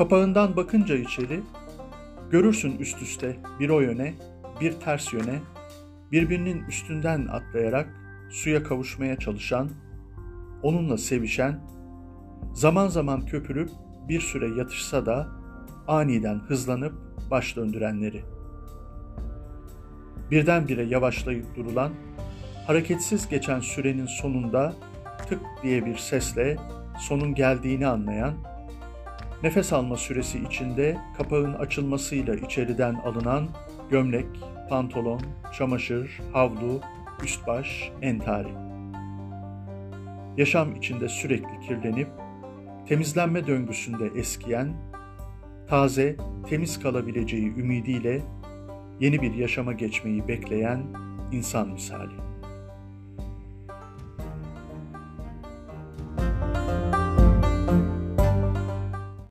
Kapağından bakınca içeri, görürsün üst üste bir o yöne, bir ters yöne, birbirinin üstünden atlayarak suya kavuşmaya çalışan, onunla sevişen, zaman zaman köpürüp bir süre yatışsa da aniden hızlanıp baş döndürenleri. Birdenbire yavaşlayıp durulan, hareketsiz geçen sürenin sonunda tık diye bir sesle sonun geldiğini anlayan, nefes alma süresi içinde kapağın açılmasıyla içeriden alınan gömlek, pantolon, çamaşır, havlu, üst baş, entari. Yaşam içinde sürekli kirlenip, temizlenme döngüsünde eskiyen, taze, temiz kalabileceği ümidiyle yeni bir yaşama geçmeyi bekleyen insan misali.